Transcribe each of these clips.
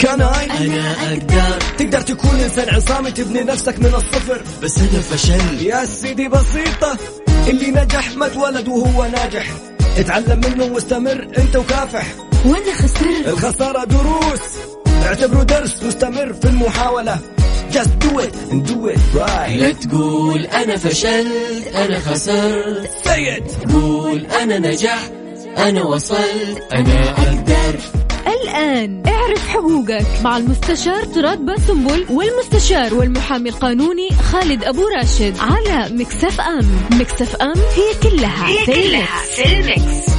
كان أنا أقدر. تقدر تكون إنسان عصامي تبني نفسك من الصفر. بس أنا فشل. يا سيدي بسيطة اللي نجح ما اتولد وهو ناجح. اتعلم منه واستمر أنت وكافح. وأنا خسرت الخسارة دروس. اعتبره درس واستمر في المحاولة. Just do it and do it right. لا تقول أنا فشلت أنا خسرت. Say it. قول أنا نجحت أنا وصلت. أنا أقدر. الآن. اعرف حقوقك. مع المستشار تراد باسنبل والمستشار والمحامي القانوني خالد أبو راشد على Mix FM. Mix FM هي كلها هي في كلها في ال mix.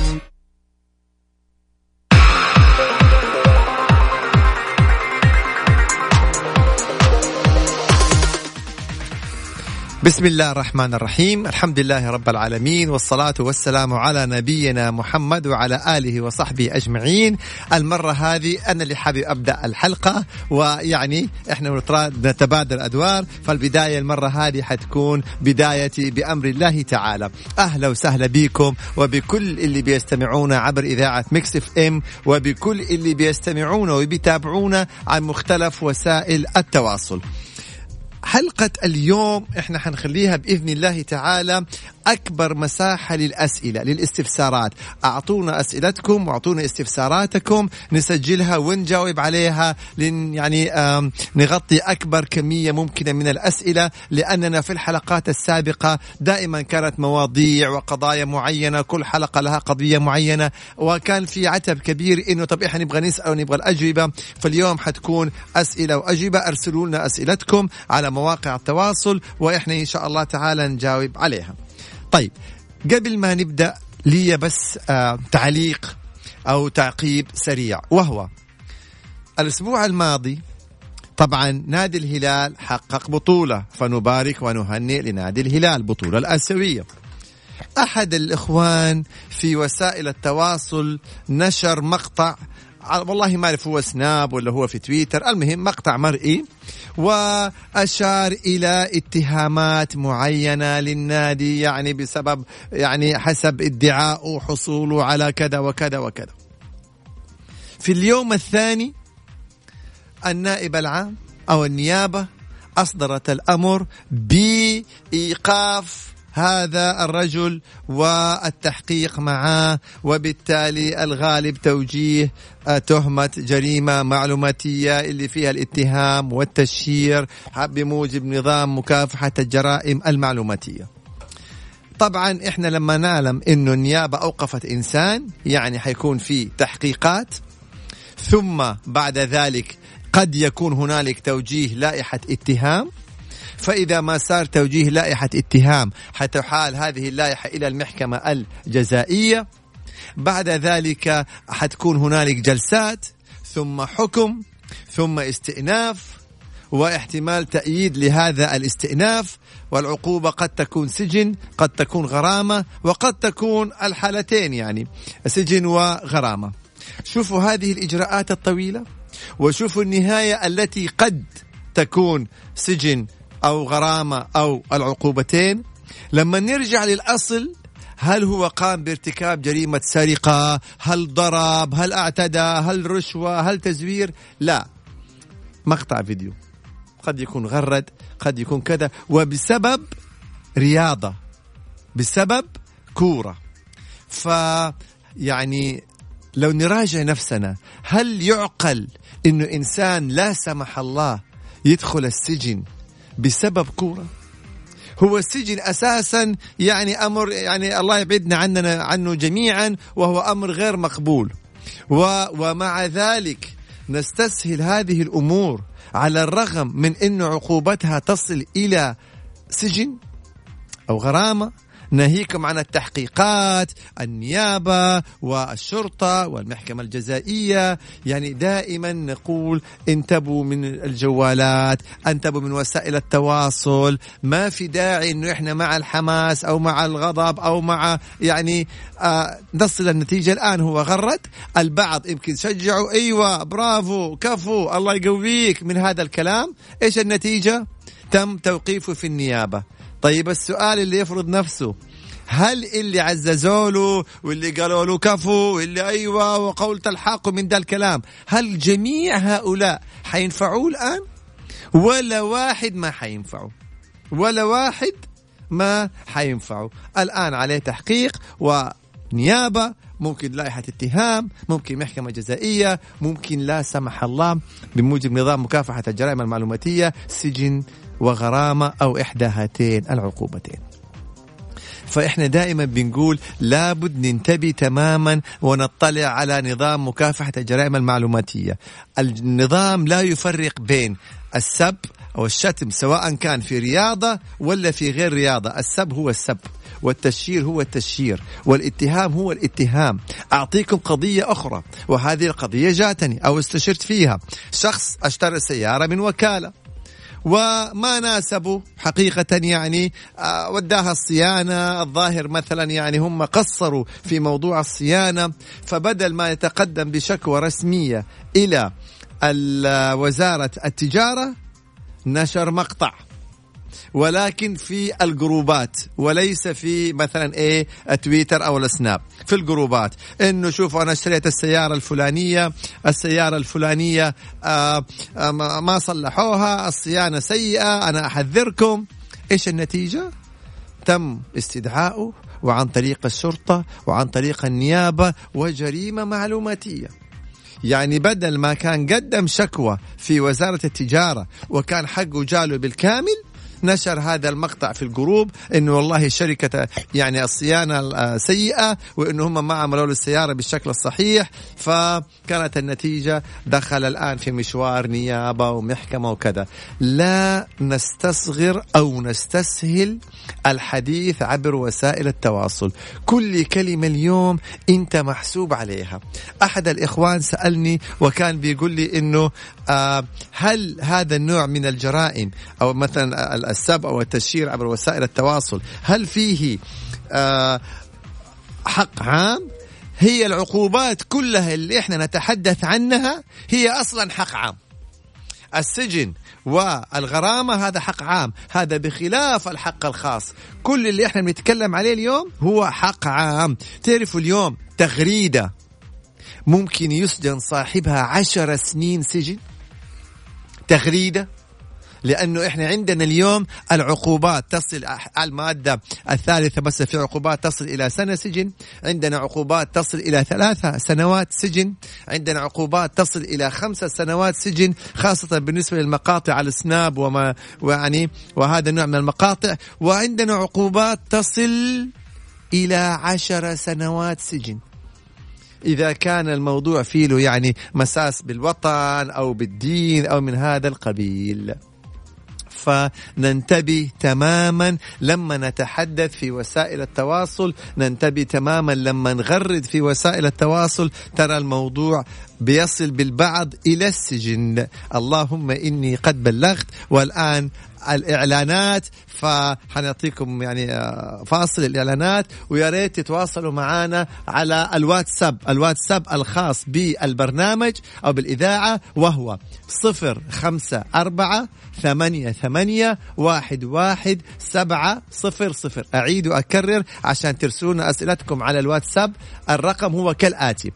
بسم الله الرحمن الرحيم الحمد لله رب العالمين والصلاة والسلام على نبينا محمد وعلى آله وصحبه أجمعين المرة هذه أنا اللي حابب أبدأ الحلقة ويعني إحنا نتبادل أدوار فالبداية المرة هذه حتكون بدايتي بأمر الله تعالى أهلا وسهلا بكم وبكل اللي بيستمعونا عبر إذاعة Mix FM وبكل اللي بيستمعونا وبيتابعونا عن مختلف وسائل التواصل حلقة اليوم إحنا حنخليها بإذن الله تعالى أكبر مساحة للأسئلة للاستفسارات. أعطونا أسئلتكم وأعطونا استفساراتكم نسجلها ونجاوب عليها لن يعني نغطي أكبر كمية ممكنة من الأسئلة لأننا في الحلقات السابقة دائما كانت مواضيع وقضايا معينة كل حلقة لها قضية معينة وكان في عتب كبير إنه طب إحنا نبغى نسأل ونبغى الأجوبة. فاليوم حتكون أسئلة وأجوبة أرسلوا لنا أسئلتكم على مواقع التواصل وإحنا إن شاء الله تعالى نجاوب عليها. طيب قبل ما نبدأ لي بس آه تعليق أو تعقيب سريع وهو الأسبوع الماضي طبعا نادي الهلال حقق بطولة فنبارك ونهنئ لنادي الهلال بطولة الآسيوية. أحد الإخوان في وسائل التواصل نشر مقطع والله ما أعرف هو سناب ولا هو في تويتر. المهم مقطع مرئي وأشار إلى اتهامات معينة للنادي يعني بسبب يعني حسب ادعاء حصوله على كذا وكذا وكذا. في اليوم الثاني النائب العام أو النيابة أصدرت الأمر بإيقاف هذا الرجل والتحقيق معاه وبالتالي الغالب توجيه آه، تهمة جريمة معلوماتية اللي فيها الاتهام والتشهير بموجب نظام مكافحة الجرائم المعلوماتية. طبعا إحنا لما نعلم إنه النيابة أوقفت إنسان يعني حيكون في تحقيقات ثم بعد ذلك قد يكون هنالك توجيه لائحة اتهام فإذا ما صار توجيه لائحة اتهام حتحال هذه اللائحة إلى المحكمة الجزائية بعد ذلك حتكون هنالك جلسات ثم حكم ثم استئناف واحتمال تأييد لهذا الاستئناف والعقوبة قد تكون سجن قد تكون غرامة وقد تكون الحالتين يعني سجن وغرامة. شوفوا هذه الإجراءات الطويلة وشوفوا النهاية التي قد تكون سجن أو غرامة أو العقوبتين. لما نرجع للأصل هل هو قام بارتكاب جريمة سرقة؟ هل ضرب؟ هل اعتدى؟ هل رشوة؟ هل تزوير؟ لا. مقطع فيديو. قد يكون غرد قد يكون كذا وبسبب رياضة بسبب كورة. ف يعني لو نراجع نفسنا هل يعقل إنه إنسان لا سمح الله يدخل السجن بسبب كورة. هو السجن أساسا يعني أمر يعني الله يبعدنا عننا عنه جميعا وهو أمر غير مقبول. و ومع ذلك نستسهل هذه الأمور على الرغم من انه عقوبتها تصل إلى سجن أو غرامة ناهيكم عن التحقيقات النيابة والشرطة والمحكمة الجزائية. يعني دائما نقول انتبهوا من الجوالات انتبهوا من وسائل التواصل. ما في داعي إنه إحنا مع الحماس أو مع الغضب أو مع يعني آه نصل النتيجة. الآن هو غرد البعض يمكن شجعوا. أيوه برافو كفو الله يقويك من هذا الكلام. إيش النتيجة؟ تم توقيفه في النيابة. طيب السؤال اللي يفرض نفسه هل اللي عززوا له واللي قالوا له كفو واللي أيوه وقول تلحقوا من ذا الكلام هل جميع هؤلاء حينفعوه الآن؟ ولا واحد ما حينفعوا ولا واحد ما حينفعوا الآن عليه تحقيق ونيابة ممكن لائحة اتهام ممكن محكمة جزائية ممكن لا سمح الله بموجب نظام مكافحة الجرائم المعلوماتية سجن وغرامة أو إحدى هاتين العقوبتين. فإحنا دائما بنقول لابد ننتبه تماما ونطلع على نظام مكافحة الجرائم المعلوماتية. النظام لا يفرق بين السب أو الشتم سواء كان في رياضة ولا في غير رياضة. السب هو السب والتشهير هو التشهير والاتهام هو الاتهام. أعطيكم قضية أخرى وهذه القضية جاتني أو استشرت فيها. شخص أشترى سيارة من وكالة. وما ناسبوا حقيقة يعني آه، وداها الصيانة الظاهر مثلا يعني هم قصروا في موضوع الصيانة فبدل ما يتقدم بشكوى رسمية إلى وزارة التجارة نشر مقطع. ولكن في الجروبات وليس في مثلا إيه تويتر أو السناب في الجروبات. إنه شوفوا أنا اشتريت السيارة الفلانية السيارة الفلانية آآ آآ ما صلحوها الصيانة سيئة أنا أحذركم. إيش النتيجة؟ تم استدعائه وعن طريق الشرطة وعن طريق النيابة وجريمة معلوماتية. يعني بدل ما كان قدم شكوى في وزارة التجارة وكان حقه جاله بالكامل نشر هذا المقطع في الجروب إنه والله شركة يعني الصيانة سيئه وإنه هم ما عملوا له السيارة بالشكل الصحيح فكانت النتيجة دخل الآن في مشوار نيابة ومحكمة وكذا. لا نستصغر أو نستسهل الحديث عبر وسائل التواصل. كل كلمة اليوم أنت محسوب عليها. أحد الإخوان سألني وكان بيقول لي إنه آه هل هذا النوع من الجرائم أو مثلا السب أو التشهير عبر وسائل التواصل. هل فيه آه حق عام؟ هي العقوبات كلها اللي إحنا نتحدث عنها هي أصلا حق عام. السجن والغرامة هذا حق عام. هذا بخلاف الحق الخاص. كل اللي إحنا بنتكلم عليه اليوم هو حق عام. تعرفوا اليوم تغريدة ممكن يسجن صاحبها عشر سنين سجن؟ تغريدة؟ لأنه إحنا عندنا اليوم العقوبات تصل المادة الثالثة بس في عقوبات تصل إلى سنة سجن، عندنا عقوبات تصل إلى ثلاثة سنوات سجن، عندنا عقوبات تصل إلى خمسة سنوات سجن خاصة بالنسبة للمقاطع على السناب وما ويعني وهذا النوع من المقاطع، وعندنا عقوبات تصل إلى عشر سنوات سجن. إذا كان الموضوع فيه يعني مساس بالوطن أو بالدين أو من هذا القبيل فننتبه تماما لما نتحدث في وسائل التواصل. ننتبه تماما لما نغرد في وسائل التواصل. ترى الموضوع بيصل بالبعض إلى السجن. اللهم إني قد بلغت والآن الإعلانات فحنعطيكم يعني آه، فاصل الإعلانات ويا ريت تتواصلوا معنا على الواتساب الواتساب الخاص بالبرنامج أو بالإذاعة وهو صفر خمسة أربعة ثمانية ثمانية واحد واحد سبعة صفر صفر. أعيد وأكرر عشان ترسلون أسئلتكم على الواتساب الرقم هو كالآتي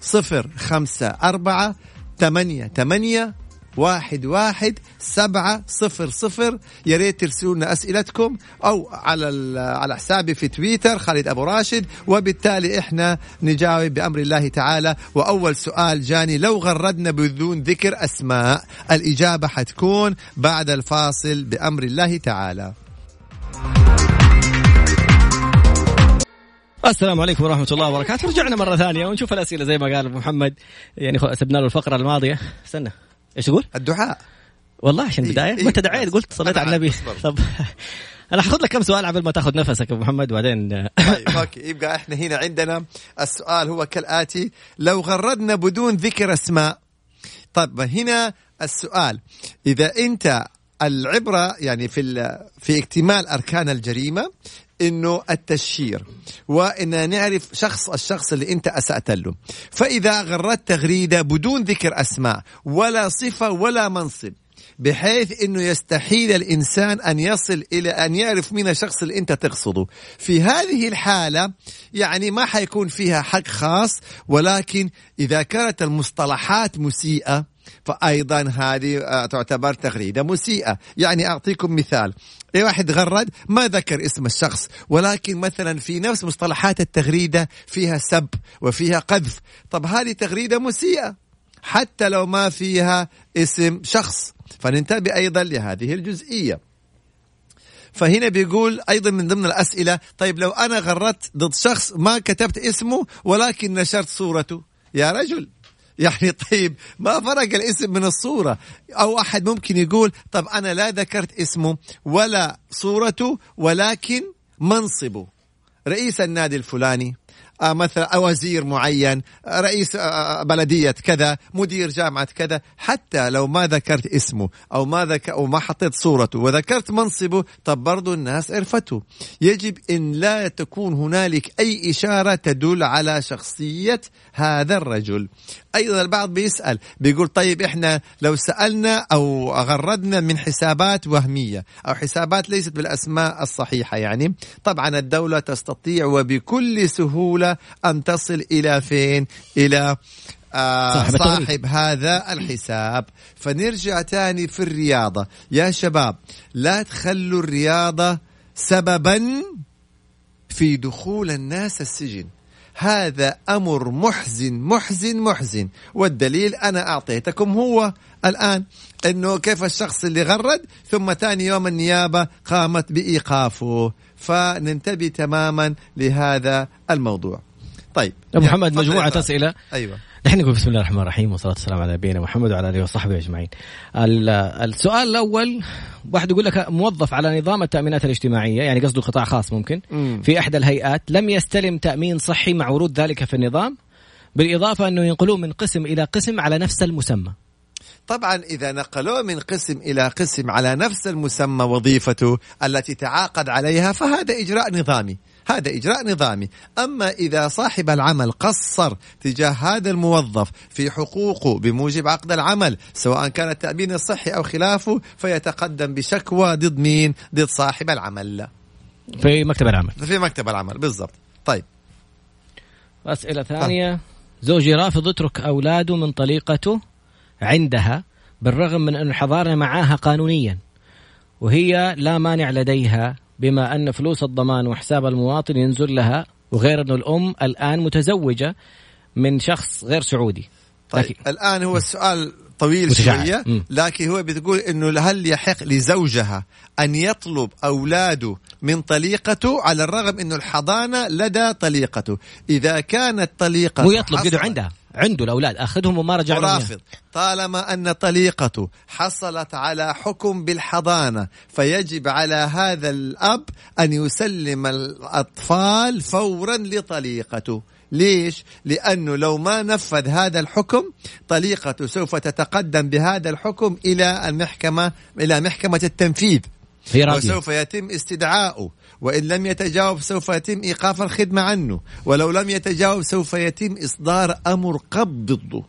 صفر خمسة أربعة ثمانية ثمانية واحد واحد سبعة صفر صفر. يا ريت ترسلوا لنا أسئلتكم أو على على حسابي في تويتر خالد أبو راشد. وبالتالي إحنا نجاوب بأمر الله تعالى. وأول سؤال جاني لو غردنا بدون ذكر أسماء الإجابة حتكون بعد الفاصل بأمر الله تعالى. السلام عليكم ورحمة الله وبركاته. رجعنا مرة ثانية ونشوف الأسئلة زي ما قال أبو محمد. يعني سبنا له الفقرة الماضية. استنى. إيش تقول؟ الدعاء. والله عشان إيه، البدايه إيه. ما أنت دعيت قلت صليت على النبي. طب أنا حاخذ لك كم سؤال قبل ما تاخذ نفسك أبو محمد وبعدين طيب أوكي. يبقى إحنا هنا عندنا السؤال هو كالآتي لو غردنا بدون ذكر أسماء. طيب هنا السؤال. إذا أنت العبرة يعني في في اكتمال أركان الجريمة إنه التشهير وإن نعرف شخص الشخص اللي أنت اسات له فإذا غردت تغريدة بدون ذكر أسماء ولا صفة ولا منصب بحيث إنه يستحيل الإنسان أن يصل إلى أن يعرف مين الشخص اللي أنت تقصده. في هذه الحالة يعني ما حيكون فيها حق خاص ولكن إذا كانت المصطلحات مسيئة فايضا هذه آه، تعتبر تغريدة مسيئة. يعني أعطيكم مثال. أي واحد غرد ما ذكر اسم الشخص ولكن مثلا في نفس مصطلحات التغريدة فيها سب وفيها قذف. طب هذه تغريدة مسيئة حتى لو ما فيها اسم شخص. فننتبه أيضا لهذه الجزئية. فهنا بيقول أيضا من ضمن الأسئلة طيب لو أنا غردت ضد شخص ما كتبت اسمه ولكن نشرت صورته. يا رجل. يعني طيب ما فرق الاسم من الصورة. أو أحد ممكن يقول طب أنا لا ذكرت اسمه ولا صورته ولكن منصبه. رئيس النادي الفلاني. مثلا وزير معين آه، رئيس آه، بلدية كذا مدير جامعة كذا حتى لو ما ذكرت اسمه أو ما ذك أو ما حطيت صورته وذكرت منصبه طب برضو الناس عرفته. يجب أن لا تكون هنالك أي إشارة تدل على شخصية هذا الرجل. أيضا البعض بيسأل بيقول طيب إحنا لو سألنا أو غردنا من حسابات وهمية أو حسابات ليست بالأسماء الصحيحة يعني طبعا الدولة تستطيع وبكل ان تصل إلى فين؟ إلى آه صاحب صاحب هذا الحساب. فنرجع تاني في الرياضة. يا شباب لا تخلوا الرياضة سببا في دخول الناس السجن. هذا أمر محزن محزن محزن. والدليل أنا أعطيتكم هو الآن أنه كيف الشخص اللي غرد ثم ثاني يوم النيابة قامت بإيقافه. فننتبه تماما لهذا الموضوع طيب أبو محمد فهد. أسئلة أيوة نحن نقول بسم الله الرحمن الرحيم والصلاة والسلام على نبينا محمد وعلى آله وصحبه أجمعين. ال- السؤال الأول واحد يقول لك موظف على نظام التأمينات الاجتماعية يعني قصده قطاع خاص ممكن مم. في إحدى الهيئات لم يستلم تأمين صحي مع ورود ذلك في النظام بالإضافة أنه ينقلوه من قسم إلى قسم على نفس المسمى. طبعا إذا نقلوه من قسم إلى قسم على نفس المسمى وظيفته التي تعاقد عليها فهذا إجراء نظامي هذا إجراء نظامي. أما إذا صاحب العمل قصر تجاه هذا الموظف في حقوقه بموجب عقد العمل سواء كان التأمين الصحي أو خلافه فيتقدم بشكوى ضد مين؟ ضد صاحب العمل. في مكتب العمل. في مكتب العمل بالضبط. طيب. أسئلة ثانية. زوجي رافض يترك أولاده من طليقته. عندها بالرغم من أن حضارنا معاها قانونيا وهي لا مانع لديها بما أن فلوس الضمان وحساب المواطن ينزل لها وغير أن الأم الآن متزوجة من شخص غير سعودي طيب لكن- الآن هو السؤال طويل. شوية. لكن هو بتقول إنه هل يحق لزوجها أن يطلب أولاده من طليقته على الرغم إنه الحضانة لدى طليقته إذا كانت طليقته مو يطلب قدو حصلت- عندها عنده الأولاد أخذهم وما رجع. ورافض طالما أن طليقته حصلت على حكم بالحضانة فيجب على هذا الأب أن يسلم الأطفال فورا لطليقته ليش؟ لأنه لو ما نفذ هذا الحكم طليقته سوف تتقدم بهذا الحكم إلى المحكمة إلى محكمة التنفيذ هي راضية وسوف يتم استدعاؤه وإن لم يتجاوب سوف يتم إيقاف الخدمة عنه ولو لم يتجاوب سوف يتم إصدار أمر قبض ضده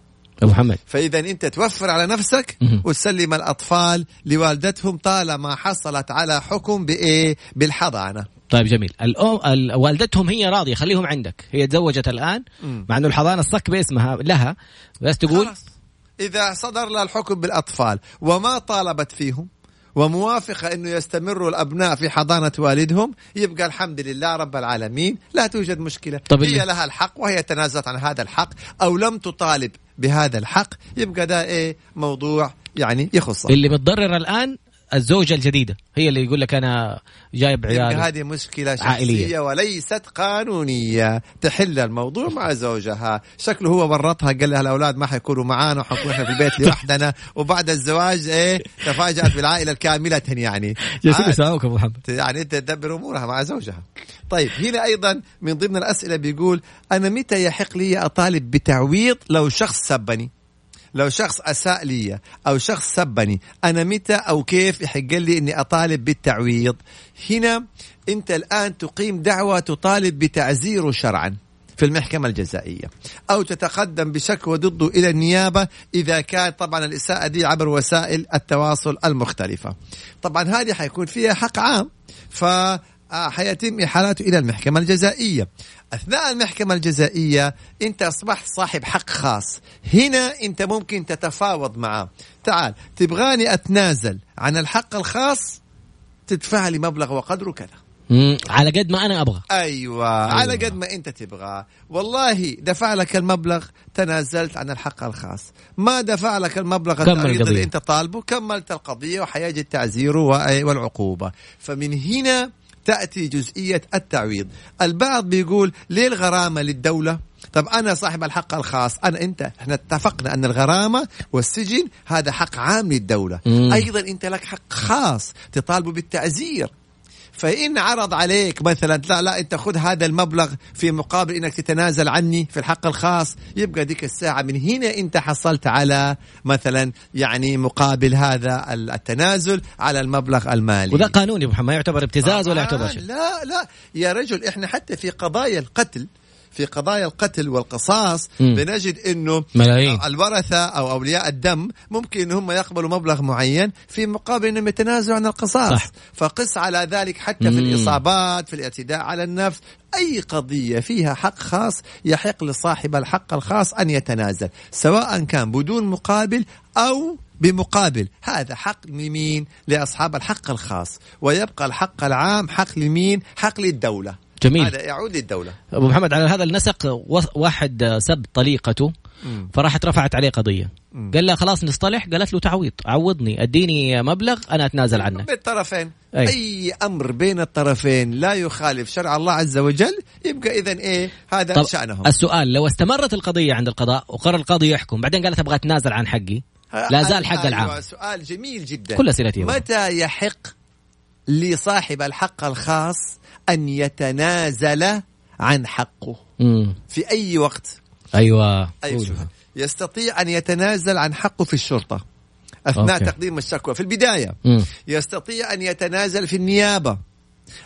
أبو محمد فإذا أنت توفر على نفسك. وتسلم الأطفال لوالدتهم طالما حصلت على حكم بإيه؟ بالحضانة. طيب جميل. الأم ال- والدتهم هي راضية خليهم عندك. هي تزوجت الآن مم. مع أنه الحضانة الصك باسمها لها بس تقول خلاص. إذا صدر لها الحكم بالأطفال وما طالبت فيهم وموافقة أنه يستمروا الأبناء في حضانة والدهم. يبقى الحمد لله رب العالمين. لا توجد مشكلة. طب هي لها الحق وهي تنازلت عن هذا الحق أو لم تطالب بهذا الحق. يبقى ده إيه؟ موضوع يعني يخصها اللي متضرر الآن الزوجة الجديدة هي اللي يقول لك أنا جايب عيال هذه مشكلة شخصية عائلية. وليست قانونية تحل الموضوع مع زوجها شكله هو ورطها قال لها الأولاد ما حيكونوا معانا وحنكون إحنا في البيت لوحدنا وبعد الزواج إيه تفاجأت بالعائلة الكاملة يعني جالسين عادي. يساووك أبو محمد يعني أنت تدبر أمورها مع زوجها. طيب هنا أيضا من ضمن الأسئلة بيقول أنا متى يحق لي أطالب بتعويض لو شخص سبني؟ لو شخص أساء لي أو شخص سبني أنا متى أو كيف يحق لي إني أطالب بالتعويض؟ هنا أنت الآن تقيم دعوة تطالب بتعزيره شرعا. في المحكمة الجزائية أو تتقدم بشكوى ضده إلى النيابة إذا كان طبعا الإساءة دي عبر وسائل التواصل المختلفة طبعا هذه حيكون فيها حق عام ف آه، حيتم إحالته إلى المحكمة الجزائية. أثناء المحكمة الجزائية أنت أصبحت صاحب حق خاص. هنا أنت ممكن تتفاوض معه. تعال تبغاني أتنازل عن الحق الخاص؟ تدفع لي مبلغ وقدره كذا. على قد ما أنا أبغى. أيوة, أيوة. على قد ما أنت تبغى. والله دفع لك المبلغ تنازلت عن الحق الخاص. ما دفع لك المبلغ اللي. أنت طالبه كملت القضية وحيجي التعزير و- والعقوبة. فمن هنا تأتي جزئية التعويض. البعض بيقول ليه الغرامة للدولة؟ طب أنا صاحب الحق الخاص أنا أنت. إحنا اتفقنا أن الغرامة والسجن هذا حق عام للدولة. مم. أيضا أنت لك حق خاص تطالبه بالتعزير فإن عرض عليك مثلا لا لا أنت خذ هذا المبلغ في مقابل أنك تتنازل عني في الحق الخاص. يبقى ديك الساعة من هنا أنت حصلت على مثلا يعني مقابل هذا التنازل على المبلغ المالي. وذا قانوني محمد ما يعتبر ابتزاز ولا آه، يعتبر شيء؟ لا لا يا رجل إحنا حتى في قضايا القتل في قضايا القتل والقصاص مم. بنجد إنه ملايين. الورثة أو أولياء الدم ممكن ان هم يقبلوا مبلغ معين في مقابل إنهم يتنازلوا عن القصاص صح. فقس على ذلك حتى في مم. الإصابات في الاعتداء على النفس أي قضية فيها حق خاص يحق لصاحب الحق الخاص أن يتنازل سواء كان بدون مقابل أو بمقابل هذا حق لمين لأصحاب الحق الخاص ويبقى الحق العام حق لمين حق للدولة جميل. هذا يعود للدولة. أبو محمد على هذا النسق واحد سب طليقته فراحت رفعت عليه قضية. قال لها خلاص نصطلح قالت له تعويض عوضني أديني مبلغ أنا أتنازل عنه. بالطرفين أي. أي. أي أمر بين الطرفين لا يخالف شرع الله عز وجل يبقى اذا إيه؟ هذا طب شأنهم. السؤال لو استمرت القضية عند القضاء وقرر القاضي يحكم بعدين قالت أبغى أتنازل عن حقي لا زال حق أيوة، العام. سؤال جميل جدا. كل أسئلتي يبغى. متى يحق لصاحب الحق الخاص أن يتنازل عن حقه مم. في أي وقت أيوة. قول. يستطيع أن يتنازل عن حقه في الشرطة أثناء أوكي. تقديم الشكوى في البداية مم. يستطيع أن يتنازل في النيابة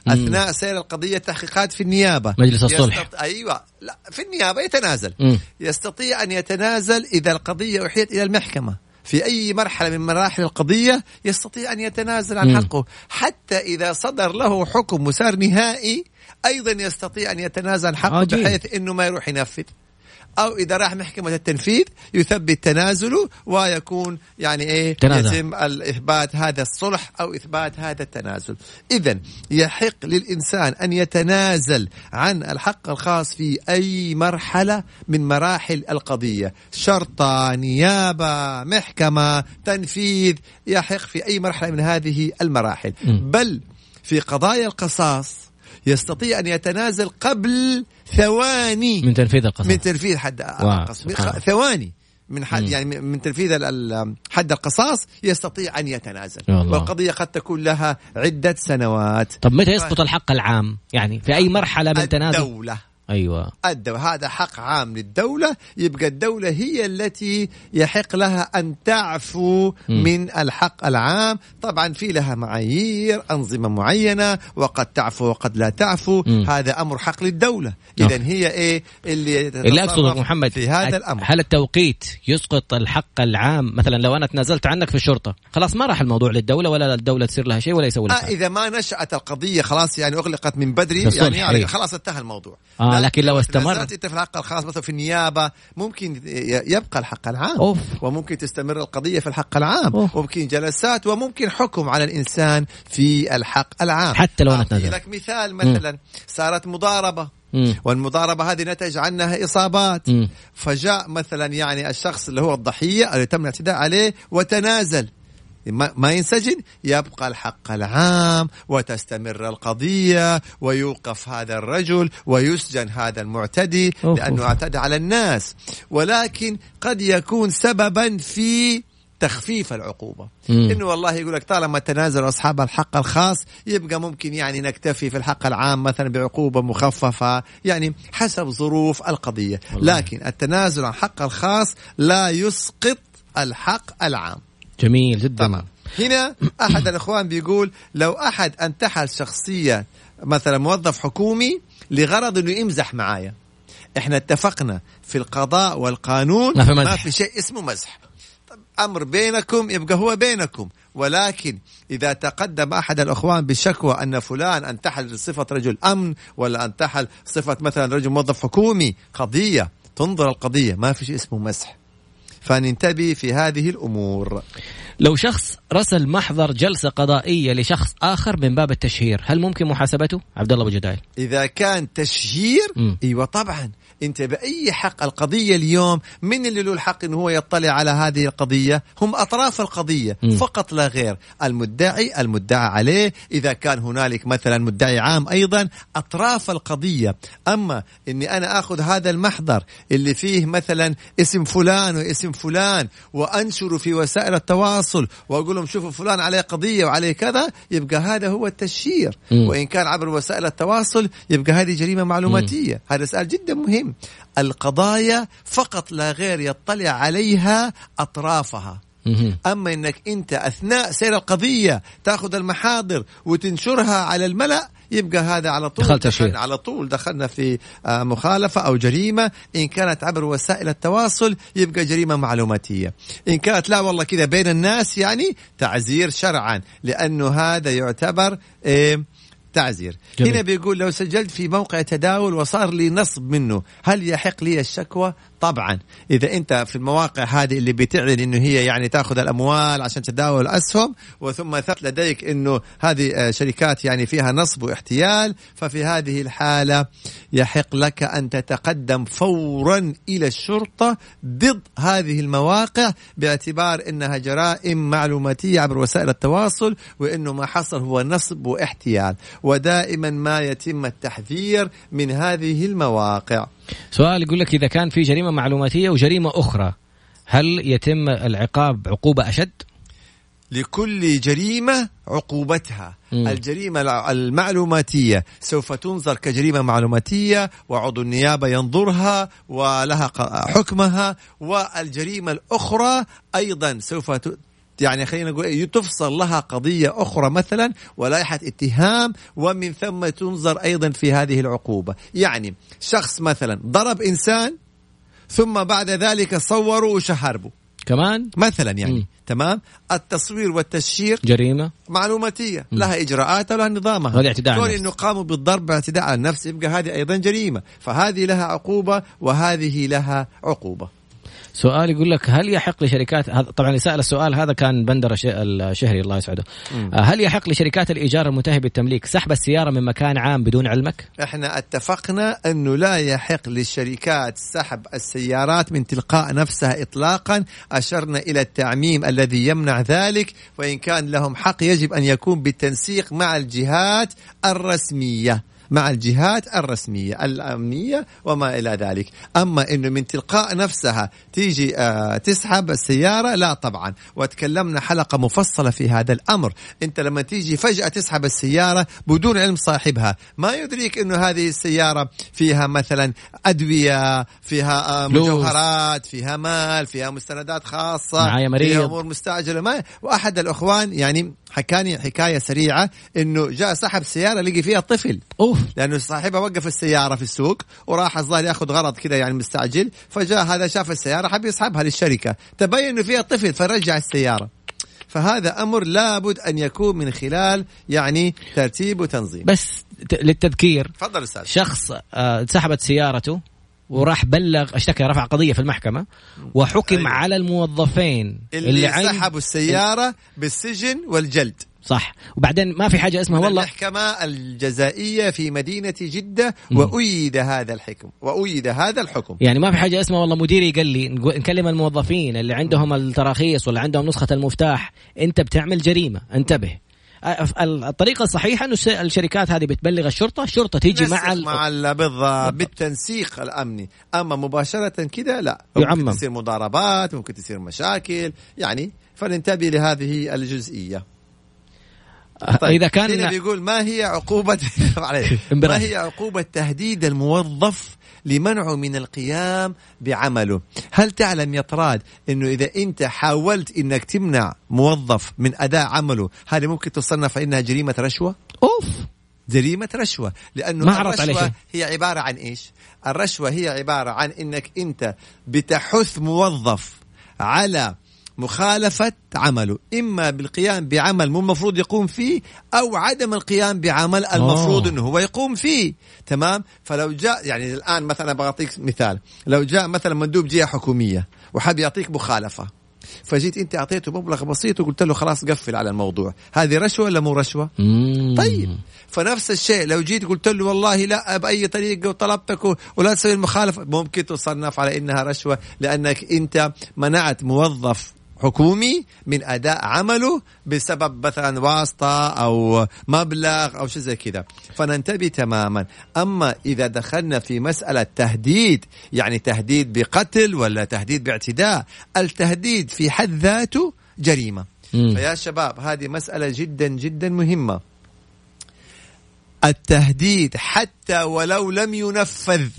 أثناء سير القضية تحقيقات في النيابة مجلس الصلح. يستط... أيوه لا في النيابة يتنازل مم. يستطيع أن يتنازل إذا القضية أحيت إلى المحكمة في أي مرحلة من مراحل القضية يستطيع أن يتنازل عن. حقه حتى إذا صدر له حكم مسار نهائي أيضا يستطيع أن يتنازل عن حقه عجيب. بحيث إنه ما يروح ينفذ أو إذا راح محكمة التنفيذ يثبت تنازله ويكون يعني إيه تنازل. يتم الإثبات هذا الصلح أو إثبات هذا التنازل اذا يحق للإنسان أن يتنازل عن الحق الخاص في أي مرحلة من مراحل القضية شرطه نيابة محكمة تنفيذ يحق في أي مرحلة من هذه المراحل م. بل في قضايا القصاص يستطيع أن يتنازل قبل ثواني. من تنفيذ القصاص من تنفيذ حد القصاص. ثواني. من حد. يعني من تنفيذ حد القصاص يستطيع أن يتنازل. والقضية قد تكون لها عدة سنوات. طب متى يسقط الحق العام؟ يعني في أي مرحلة من تنازل؟ الدولة أيوه الدولة هذا حق عام للدولة يبقى الدولة هي التي يحق لها أن تعفو مم. من الحق العام طبعا في لها معايير أنظمة معينة وقد تعفو وقد لا تعفو مم. هذا أمر حق للدولة. إذا هي إيه اللي اللي اقصده تتصرف محمد في هذا الأمر هل التوقيت يسقط الحق العام مثلا لو أنا تنازلت عنك في الشرطة خلاص ما راح الموضوع للدولة ولا الدولة تصير لها شيء ولا يسوي لها آه. إذا ما نشأت القضية خلاص يعني أغلقت من بدري يعني, يعني. خلاص انتهى الموضوع آه، لكن لو استمر- أنت في الحق الخاص مثلا في النيابة ممكن يبقى الحق العام أوف. وممكن تستمر القضية في الحق العام أوف. وممكن جلسات وممكن حكم على الإنسان في الحق العام حتى لو تنازلت. لك مثال مثلا صارت مضاربة مم. والمضاربة هذه نتج عنها إصابات مم. فجاء مثلا يعني الشخص اللي هو الضحية اللي تم الاعتداء عليه وتنازل ما ينسجن يبقى الحق العام وتستمر القضية ويوقف هذا الرجل ويسجن هذا المعتدي لأنه. اعتدى على الناس ولكن قد يكون سببا في تخفيف العقوبة مم. إنه والله يقول لك طالما تنازلوا أصحاب الحق الخاص يبقى ممكن يعني نكتفي في الحق العام مثلا بعقوبة مخففة يعني حسب ظروف القضية والله. لكن التنازل عن حق الخاص لا يسقط الحق العام جميل جدا. تمام هنا أحد الإخوان بيقول لو أحد انتحل شخصيه مثلا موظف حكومي لغرض إنه يمزح معايا. إحنا اتفقنا في القضاء والقانون ما في مزح. ما في شيء اسمه مزح. طب أمر بينكم يبقى هو بينكم. ولكن إذا تقدم أحد الإخوان بشكوى أن فلان انتحل صفه رجل أمن ولا انتحل صفة مثلا رجل موظف حكومي قضية تنظر القضية ما في شيء اسمه مسح فننتبه في هذه الأمور لو شخص رسل محضر جلسة قضائية لشخص آخر من باب التشهير هل ممكن محاسبته؟ عبد الله أبو جدايل إذا كان تشهير مم. إيوه طبعا انت بأي حق القضية اليوم من اللي له الحق إنه هو يطلع على هذه القضية؟ هم أطراف القضية مم. فقط لا غير. المدعي المدعى عليه. إذا كان هنالك مثلا مدعي عام أيضا أطراف القضية. أما إني أنا آخذ هذا المحضر اللي فيه مثلا اسم فلان واسم فلان وانشره في وسائل التواصل وأقول لهم شوفوا فلان عليه قضية وعليه كذا يبقى هذا هو التشهير مم. وإن كان عبر وسائل التواصل يبقى هذه جريمة معلوماتية. هذا سؤال جدا مهم. القضايا فقط لا غير يطلع عليها أطرافها مهم. أما إنك أنت أثناء سير القضية تأخذ المحاضر وتنشرها على الملأ يبقى هذا على طول دخلت. دخلنا على طول دخلنا في آه، مخالفة أو جريمة إن كانت عبر وسائل التواصل يبقى جريمة معلوماتية إن كانت لا والله كذا بين الناس يعني تعزير شرعا لأنه هذا يعتبر إيه تعزير جميل. هنا بيقول لو سجلت في موقع تداول وصار لي نصب منه هل يحق لي الشكوى؟ طبعا. إذا أنت في المواقع هذه اللي بتعلن إنه هي يعني تأخذ الأموال عشان تداول الاسهم وثم ثبت لديك إنه هذه آه، شركات يعني فيها نصب واحتيال ففي هذه الحالة يحق لك أن تتقدم فورا إلى الشرطة ضد هذه المواقع باعتبار إنها جرائم معلوماتية عبر وسائل التواصل وإنه ما حصل هو نصب واحتيال. ودائما ما يتم التحذير من هذه المواقع سؤال يقول لك إذا كان في جريمة معلوماتية وجريمة أخرى هل يتم العقاب عقوبة أشد؟ لكل جريمة عقوبتها مم. الجريمة المعلوماتية سوف تنظر كجريمة معلوماتية وعضو النيابة ينظرها ولها حكمها والجريمة الأخرى أيضا سوف ت... يعني خلينا نقول إيه، تفصل لها قضية أخرى مثلا ولائحة اتهام ومن ثم تنظر أيضا في هذه العقوبة. يعني شخص مثلا ضرب إنسان ثم بعد ذلك صوروا وشهربوا. كمان؟ مثلا يعني مم. تمام؟ التصوير والتشهير جريمة؟ معلوماتية لها اجراءاتها ولها نظامها. هذا اعتداء على كون. إنه قاموا بالضرب باعتداء على النفس يبقى هذه أيضا جريمة. فهذه لها عقوبة وهذه لها عقوبة. سؤال يقول لك هل يحق لشركات هذا- طبعا اللي سأل السؤال هذا كان بندر الش- الشهري الله يسعده. آه، هل يحق لشركات الإيجار المنتهي بالتمليك سحب السيارة من مكان عام بدون علمك؟ إحنا اتفقنا أنه لا يحق للشركات سحب السيارات من تلقاء نفسها اطلاقا. أشرنا إلى التعميم الذي يمنع ذلك وإن كان لهم حق يجب أن يكون بالتنسيق مع الجهات الرسمية. مع الجهات الرسمية الأمنية وما إلى ذلك أما أنه من تلقاء نفسها تيجي آه تسحب السيارة لا طبعا وتكلمنا حلقة مفصلة في هذا الأمر أنت لما تيجي فجأة تسحب السيارة بدون علم صاحبها ما يدريك أنه هذه السيارة فيها مثلا أدوية فيها آه. مجوهرات فيها مال فيها مستندات خاصة معايا مريض. فيها أمور مستعجلة ما وأحد الأخوان يعني حكاني حكاية سريعة أنه جاء سحب سيارة لقي فيها طفل. أوف. لأنه صاحبها وقف السيارة في السوق وراح الظاهر ياخذ غرض كذا يعني مستعجل. فجاء هذا شاف السيارة حب يسحبها للشركة. تبين إنه فيها طفل فرجع السيارة. فهذا أمر لابد أن يكون من خلال يعني ترتيب وتنظيم. بس للتذكير تفضل أستاذ. شخص آه، سحبت سيارته وراح بلغ اشتكى رفع قضية في المحكمة وحكم أيوة. على الموظفين اللي, عند- سحبوا السيارة بالسجن والجلد. صح. وبعدين ما في حاجة اسمها والله. المحكمة الجزائية في مدينة جدة وأيد هذا الحكم وأيد هذا الحكم. يعني ما في حاجة اسمها والله. مديري قال لي نكلم الموظفين اللي عندهم التراخيص ولا عندهم نسخة المفتاح انت بتعمل جريمة انتبه. الطريقة الصحيحة انه الشركات هذه بتبلغ الشرطة الشرطة تيجي مع مع, ال... مع ال- بالضبط بالتنسيق الأمني أما مباشرة كذا لا يعمم. ممكن تصير مضاربات ممكن تصير مشاكل يعني فننتبه لهذه الجزئية إذا كان بيقول ما هي. انبراج. ما هي عقوبة تهديد الموظف لمنعه من القيام بعمله. هل تعلم يا طراد إنه إذا أنت حاولت إنك تمنع موظف من أداء عمله هذه ممكن تصنف إنها جريمة رشوة؟ أوف! جريمة رشوة لأنه ما الرشوة. هي عبارة عن إيش؟ الرشوة هي عبارة عن إنك أنت بتحث موظف على مخالفة عمله. إما بالقيام بعمل مو المفروض يقوم فيه أو عدم القيام بعمل المفروض أوه. أنه هو يقوم فيه. تمام؟ فلو جاء يعني الآن مثلا بعطيك مثال. لو جاء مثلا مندوب جهة حكومية وحاب يعطيك مخالفة فجيت أنت أعطيته مبلغ بسيط وقلت له خلاص قفل على الموضوع. هذه رشوة ولا مو رشوة؟ مم. طيب. فنفس الشيء لو جيت قلت له والله لا بأي طريقة وطلبتك ولا تسوي المخالفة ممكن تصنف على إنها رشوة لأنك أنت منعت موظف حكومي من أداء عمله بسبب مثلا واسطة أو مبلغ أو شيء زي كذا. فننتبه تماما. أما إذا دخلنا في مسألة تهديد يعني تهديد بقتل ولا تهديد باعتداء التهديد في حد ذاته جريمة. مم. فيا شباب هذه مسألة جدا جدا مهمة. التهديد حتى ولو لم ينفذ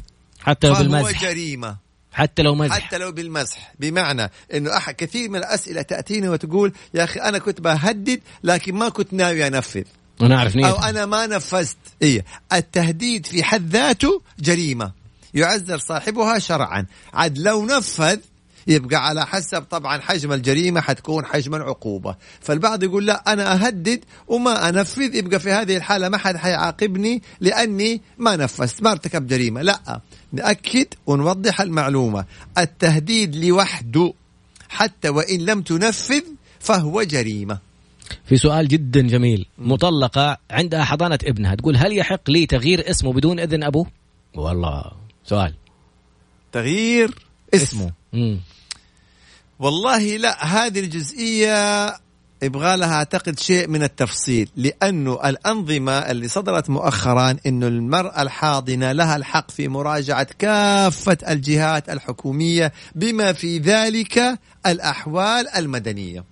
حتى فهو بالمزح جريمة. حتى لو مزح. حتى لو بالمسح بمعنى إنه أحد كثير من الأسئلة تأتيني وتقول يا أخي أنا كنت بهدد لكن ما كنت ناوي أنفذ. أنا أعرف أو أنا ما نفذت. إيه. التهديد في حد ذاته جريمة. يعذر صاحبها شرعا. عاد لو نفذ يبقى على حسب طبعا حجم الجريمة حتكون حجم العقوبة. فالبعض يقول لا أنا أهدد وما أنفذ. يبقى في هذه الحالة ما حد حيعاقبني لأني ما نفذت. ما ارتكب جريمة. لا. نأكد ونوضح المعلومة. التهديد لوحده حتى وإن لم تنفذ فهو جريمة. في سؤال جدا جميل. مطلقة عندها حضانة ابنها. تقول هل يحق لي تغيير اسمه بدون إذن أبوه؟ والله سؤال. تغيير اسمه. مم. والله لا هذه الجزئية يبغى لها أعتقد شيء من التفصيل لأنه الأنظمة اللي صدرت مؤخرا انه المرأة الحاضنة لها الحق في مراجعة كافة الجهات الحكومية بما في ذلك الأحوال المدنية.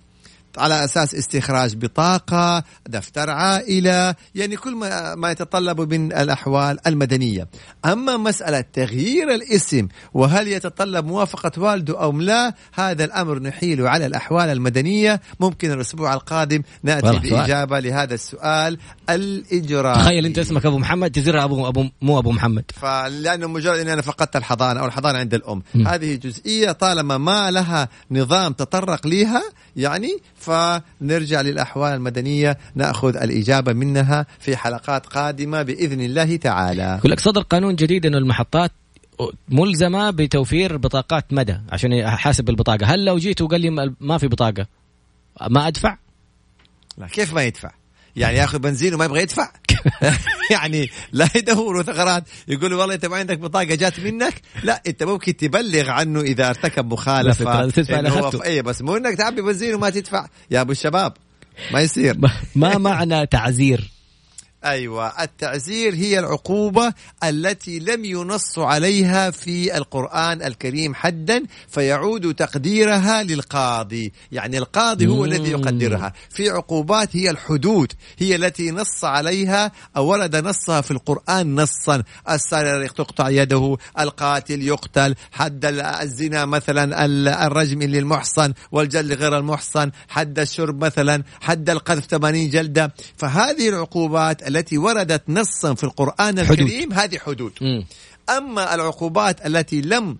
على أساس استخراج بطاقة، دفتر عائلة، يعني كل ما ما يتطلب من الأحوال المدنية. أما مسألة تغيير الاسم وهل يتطلب موافقة والده أو لا، هذا الأمر نحيله على الأحوال المدنية، ممكن الأسبوع القادم نأتي. بإجابة لهذا السؤال الإجرائي. تخيل أنت اسمك أبو محمد تصير أبو أبو مو أبو محمد فلأنه مجرد أني أنا فقدت الحضانة أو الحضانة عند الأم م. هذه جزئية طالما ما لها نظام تطرق لها يعني. فنرجع للأحوال المدنية نأخذ الإجابة منها في حلقات قادمة بإذن الله تعالى. يقول لك صدر قانون جديد إنه المحطات ملزمة بتوفير بطاقات مدى عشان يحاسب البطاقة. هل لو جيت وقال لي ما في بطاقة ما أدفع؟ لا كيف ما يدفع؟ يعني ياخذ بنزين وما يبغى يدفع. يعني لا يدوروا ثغرات. يقولوا والله إنت ما عندك بطاقة جات منك. لا إنت ممكن تبلغ عنه إذا ارتكب مخالفة. بس تدفع إنه هو اي بس مو إنك تعبي بنزين وما تدفع. يا أبو الشباب ما يصير. ما معنى تعزير؟ أيوه. التعزير هي العقوبة التي لم ينص عليها في القرآن الكريم حدا فيعود تقديرها للقاضي. يعني القاضي هو مم. الذي يقدرها. في عقوبات هي الحدود هي التي نص عليها أو ورد نصها في القرآن نصا. السارق تقطع يده القاتل يقتل. حد الزنا مثلا ال- الرجم للمحصن والجلد غير المحصن. حد الشرب مثلا حد القذف 80 جلدة. فهذه العقوبات التي وردت نصا في القرآن حدود. الكريم هذه حدود مم. أما العقوبات التي لم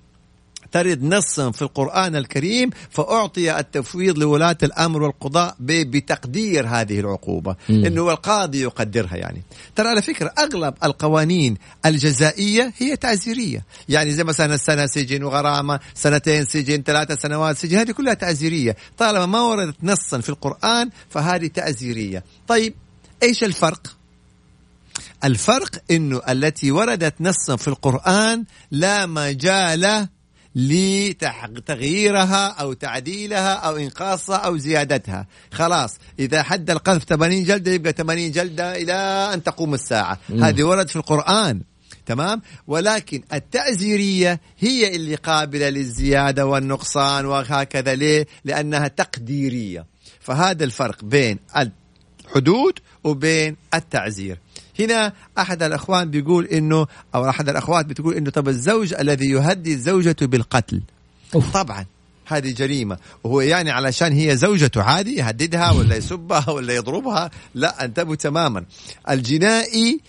ترد نصا في القرآن الكريم فأعطي التفويض لولاة الأمر والقضاء بتقدير هذه العقوبة مم. إنه القاضي يقدرها يعني ترى على فكرة أغلب القوانين الجزائية هي تعزيرية يعني زي مثلا سنة سجن وغرامة سنتين سجن ثلاثة سنوات سجن هذه كلها تعزيرية طالما ما وردت نصا في القرآن فهذه تعزيرية طيب إيش الفرق الفرق إنه التي وردت نصا في القرآن لا مجال لتغييرها أو تعديلها أو إنقاصها أو زيادتها. خلاص إذا حد القذف 80 جلدة يبقى 80 جلدة إلى أن تقوم الساعة. مم. هذه ورد في القرآن تمام؟ ولكن التأزيرية هي اللي قابلة للزيادة والنقصان وهكذا. ليه؟ لأنها تقديرية. فهذا الفرق بين الحدود وبين التعزير. هنا أحد الأخوان بيقول إنه أو أحد الأخوات بتقول إنه طب الزوج الذي يهدد زوجته بالقتل. أوف. طبعا هذه جريمة. وهو يعني علشان هي زوجته عادي يهددها ولا يسبها ولا يضربها لا انتبهوا تماما. الجنائي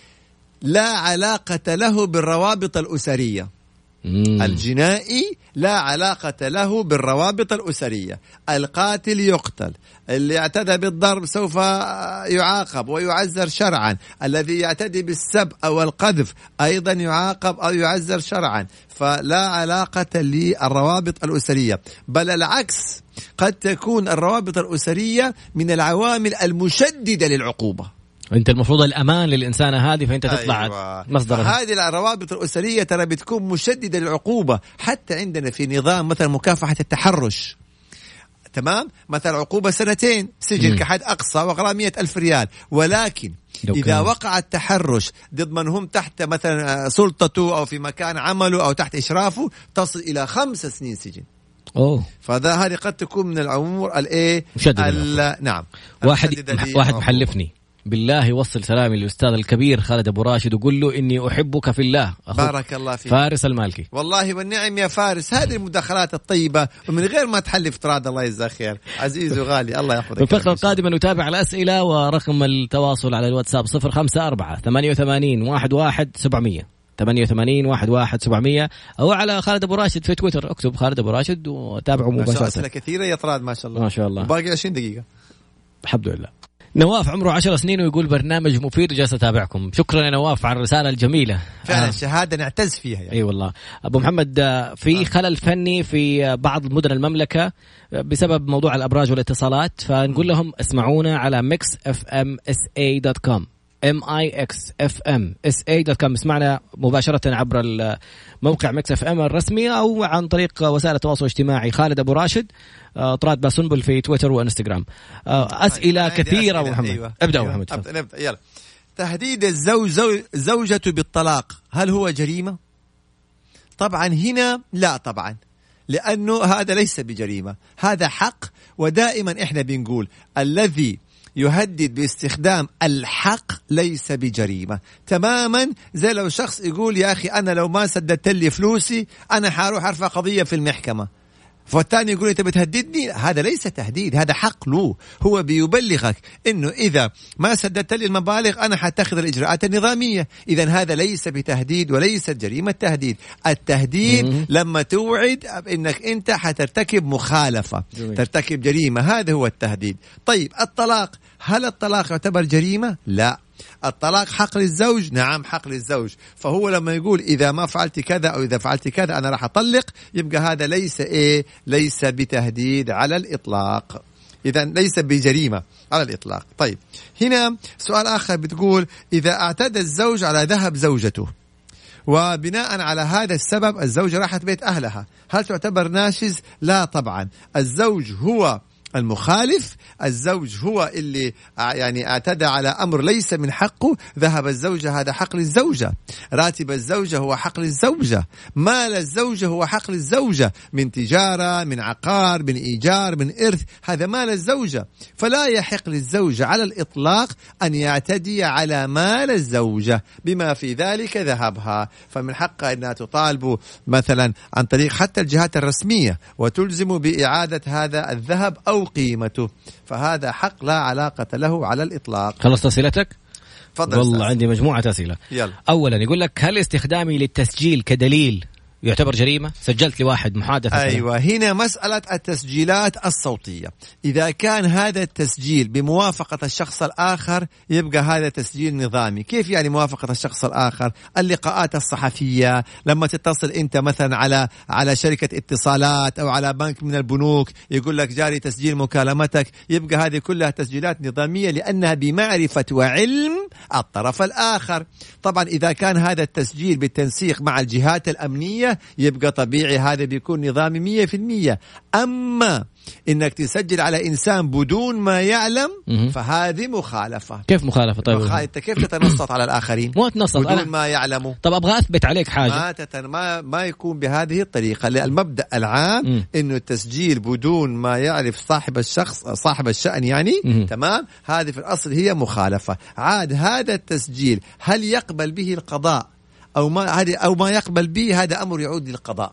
لا علاقة له بالروابط الأسرية. مم. الجنائي لا علاقة له بالروابط الأسرية. القاتل يقتل. اللي اعتدى بالضرب سوف يعاقب ويعزر شرعا. الذي يعتدي بالسب أو القذف أيضا يعاقب أو يعزر شرعا. فلا علاقة للروابط الأسرية. بل العكس قد تكون الروابط الأسرية من العوامل المشددة للعقوبة. انت المفروض الامان للانسانه هذه فأنت تطلع أيوة. مصدر هذه الروابط الأسرية ترى بتكون مشددة للعقوبة حتى عندنا في نظام مثلا مكافحة التحرش. تمام؟ مثلا عقوبة سنتين سجن. كحد أقصى وغرامية ألف ريال. ولكن كان- وقع التحرش ضد من هم تحت مثلا سلطته أو في مكان عمله أو تحت إشرافه تصل إلى خمس سنين سجن. أوه. فذا هذه قد تكون من الأمور الإيه مشددة ال- نعم. واحد واحد محلفني بالله وصل سلامي للأستاذ الكبير خالد أبو راشد وقول له إني أحبك في الله. بارك الله فيك. فارس المالكي. والله والنعم يا فارس. هذه المداخلات الطيبة ومن غير ما تحلف تراد الله يجزاه خير. عزيز وغالي الله يحفظك في الفقرة القادمة نتابع الأسئلة ورقم التواصل على الواتساب 054 88 11 700 88 11 700 أو على خالد أبو راشد في تويتر. اكتب خالد أبو راشد وتابعه ما شاء الله مباشرة. أسئلة كثيرة يا طراد ما شاء الله. ما شاء الله. باقي 20 دقيقة. الحمد لله. نواف عمره 10 سنين ويقول برنامج مفيد وجالس أتابعكم. شكرا يا نواف على الرسالة الجميلة. فعلا آه. شهادة نعتز فيها يعني. أي والله. أبو محمد آه، في خلل فني في آه، بعض مدن المملكة آه، بسبب موضوع الأبراج والاتصالات فنقول لهم اسمعونا على Mix FM SA dot com M I X FM SA dot com اسمعنا مباشرة عبر موقع Mix FM الرسمي أو عن طريق وسائل التواصل الاجتماعي. خالد أبو راشد آه، طراد باسنبل في تويتر وانستغرام آه، أسئلة عندي كثيرة. محمد أيوة. ابدأ أيوة. محمد. أبدأ نبدأ يلا تهديد الزوج زو... زوجته بالطلاق هل هو جريمة؟ طبعا هنا لا طبعا لأنه هذا ليس بجريمة هذا حق ودائما إحنا بنقول الذي يهدد باستخدام الحق ليس بجريمة تماما زي لو شخص يقول يا أخي أنا لو ما سددت لي فلوسي أنا حاروح أرفع قضية في المحكمة فالثاني يقول أنت بتهددني؟ هذا ليس تهديد هذا حق له هو بيبلغك إنه إذا ما سددت لي المبالغ أنا حاتخذ الإجراءات النظامية. اذا هذا ليس بتهديد وليست جريمة تهديد. التهديد مم. لما توعد إنك أنت حترتكب مخالفة جميل. ترتكب جريمة. هذا هو التهديد. طيب الطلاق هل الطلاق يعتبر جريمة؟ لا. الطلاق حق للزوج؟ نعم حق للزوج. فهو لما يقول إذا ما فعلت كذا أو إذا فعلت كذا أنا راح أطلق يبقى هذا ليس إيه؟ ليس بتهديد على الإطلاق. اذا ليس بجريمة على الإطلاق. طيب هنا سؤال آخر بتقول إذا اعتدى الزوج على ذهب زوجته وبناء على هذا السبب الزوجة راحت بيت أهلها هل تعتبر ناشز؟ لا طبعا. الزوج هو المخالف الزوج هو اللي ع- يعني اعتدى على أمر ليس من حقه ذهب الزوجه هذا حق للزوجه راتب الزوجة هو حق للزوجه مال الزوجه هو حق للزوجه من تجارة من عقار من إيجار من إرث هذا مال الزوجة. فلا يحق للزوجه على الإطلاق أن يعتدي على مال الزوجة. بما في ذلك ذهبها. فمن حقها إنها تطالب مثلا عن طريق حتى الجهات الرسمية وتلزم بإعادة هذا الذهب أو قيمته فهذا حق لا علاقة له على الإطلاق خلصت أسئلتك؟ تفضل والله أستاذ. عندي مجموعة أسئلة يلا اولا يقول لك هل استخدامي للتسجيل كدليل يعتبر جريمة؟ سجلت لواحد محادثة أيوه هنا مسألة التسجيلات الصوتية. إذا كان هذا التسجيل بموافقة الشخص الآخر يبقى هذا تسجيل نظامي. كيف يعني موافقة الشخص الآخر؟ اللقاءات الصحفية لما تتصل أنت مثلا على على شركة اتصالات أو على بنك من البنوك يقول لك جاري تسجيل مكالمتك. يبقى هذه كلها تسجيلات نظامية لأنها بمعرفة وعلم الطرف الآخر. طبعا إذا كان هذا التسجيل بالتنسيق مع الجهات الأمنية يبقى طبيعي هذا بيكون نظامي 100% أما إنك تسجل على إنسان بدون ما يعلم. فهذه مخالفة. كيف مخالفة؟ طيب؟ مخ... انت كيف تتنصت على الآخرين؟ مو اتنصت بدون أنا ما يعلموا. طب أبغى أثبت عليك حاجة. ما تتن... ما ما يكون بهذه الطريقة المبدأ العام مم. إنه التسجيل بدون ما يعرف صاحب الشخص صاحب الشأن يعني مم. تمام؟ هذه في الأصل هي مخالفة. عاد هذا التسجيل هل يقبل به القضاء؟ أو ما هذه أو ما يقبل به هذا أمر يعود للقضاء.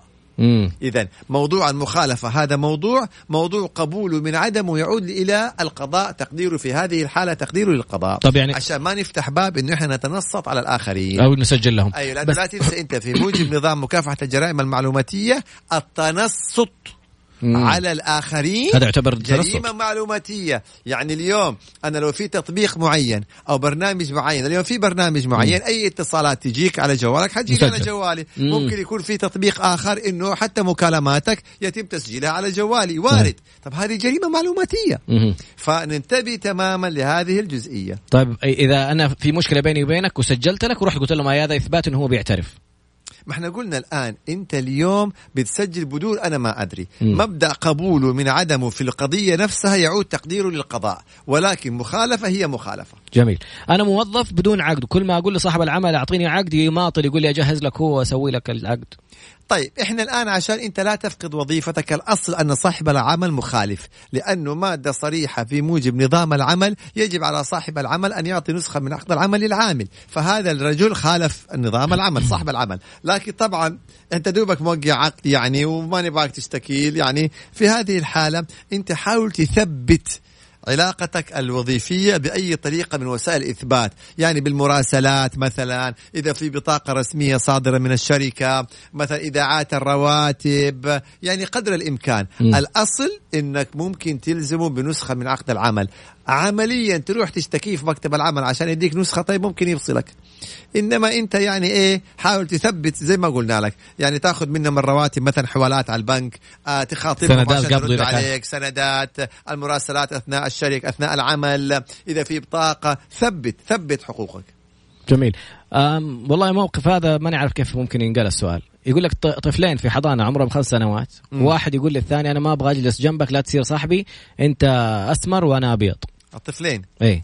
إذا موضوع المخالفة هذا موضوع موضوع قبوله من عدمه يعود إلى القضاء تقديره في هذه الحالة تقديره للقضاء. طب يعني- عشان ما نفتح باب إنه إحنا نتنصت على الآخرين. أو نسجل لهم. أيوه لأنه لا تنسى أنت في موجب نظام مكافحة الجرائم المعلوماتية التنصت. مم. على الآخرين هذا يعتبر جريمة معلوماتية. يعني اليوم أنا لو في تطبيق معين أو برنامج معين اليوم في برنامج معين أي اتصالات تجيك على جوالك حتجيك على. جوالي. مم. ممكن يكون في تطبيق آخر إنه حتى مكالماتك يتم تسجيلها على جوالي. وارد. طب هذه جريمة معلوماتية. مم. فننتبه تماما لهذه الجزئية. طيب إذا أنا في مشكلة بيني وبينك وسجلت لك ورحت قلت لهم هذا إثبات إنه هو بيعترف. ما إحنا قلنا الآن أنت اليوم بتسجل بدون أنا ما أدري مم. مبدأ قبوله من عدمه في القضية نفسها يعود تقديره للقضاء ولكن مخالفة هي مخالفة جميل. أنا موظف بدون عقد كل ما أقول لصاحب العمل أعطيني عقد يماطل يقول لي أجهز لك هو وأسوي لك العقد. طيب إحنا الآن عشان أنت لا تفقد وظيفتك الأصل أن صاحب العمل مخالف لأنه مادة صريحة في موجب نظام العمل يجب على صاحب العمل أن يعطي نسخة من عقد العمل للعامل فهذا الرجل خالف نظام العمل صاحب العمل. لكن طبعا أنت دوبك موقع عقد يعني وما نبغاك تشتكيل يعني في هذه الحالة أنت حاول تثبت علاقتك الوظيفية بأي طريقة من وسائل الإثبات يعني بالمراسلات مثلا إذا في بطاقة رسمية صادرة من الشركة مثلا إذاعات الرواتب يعني قدر الإمكان مم. الأصل أنك ممكن تلزمه بنسخة من عقد العمل عمليا تروح تشتكيه في مكتب العمل عشان يديك نسخة طيب ممكن يفصلك. إنما أنت يعني إيه حاول تثبت زي ما قلنا لك. يعني تأخذ منهم الرواتب مثلا حوالات على البنك آه تخاطبهم سندات عشان قبض. عليك سندات المراسلات أثناء الشركة أثناء العمل إذا في بطاقة. ثبت ثبت حقوقك. جميل. أم والله موقف هذا ما نعرف كيف ممكن ينقل السؤال. يقول لك طفلين في حضانة عمرهم خمس سنوات. مم. واحد يقول للثاني أنا ما أبغى أجلس جنبك لا تصير صاحبي. أنت اسمر وأنا أبيض. الطفلين. إيه.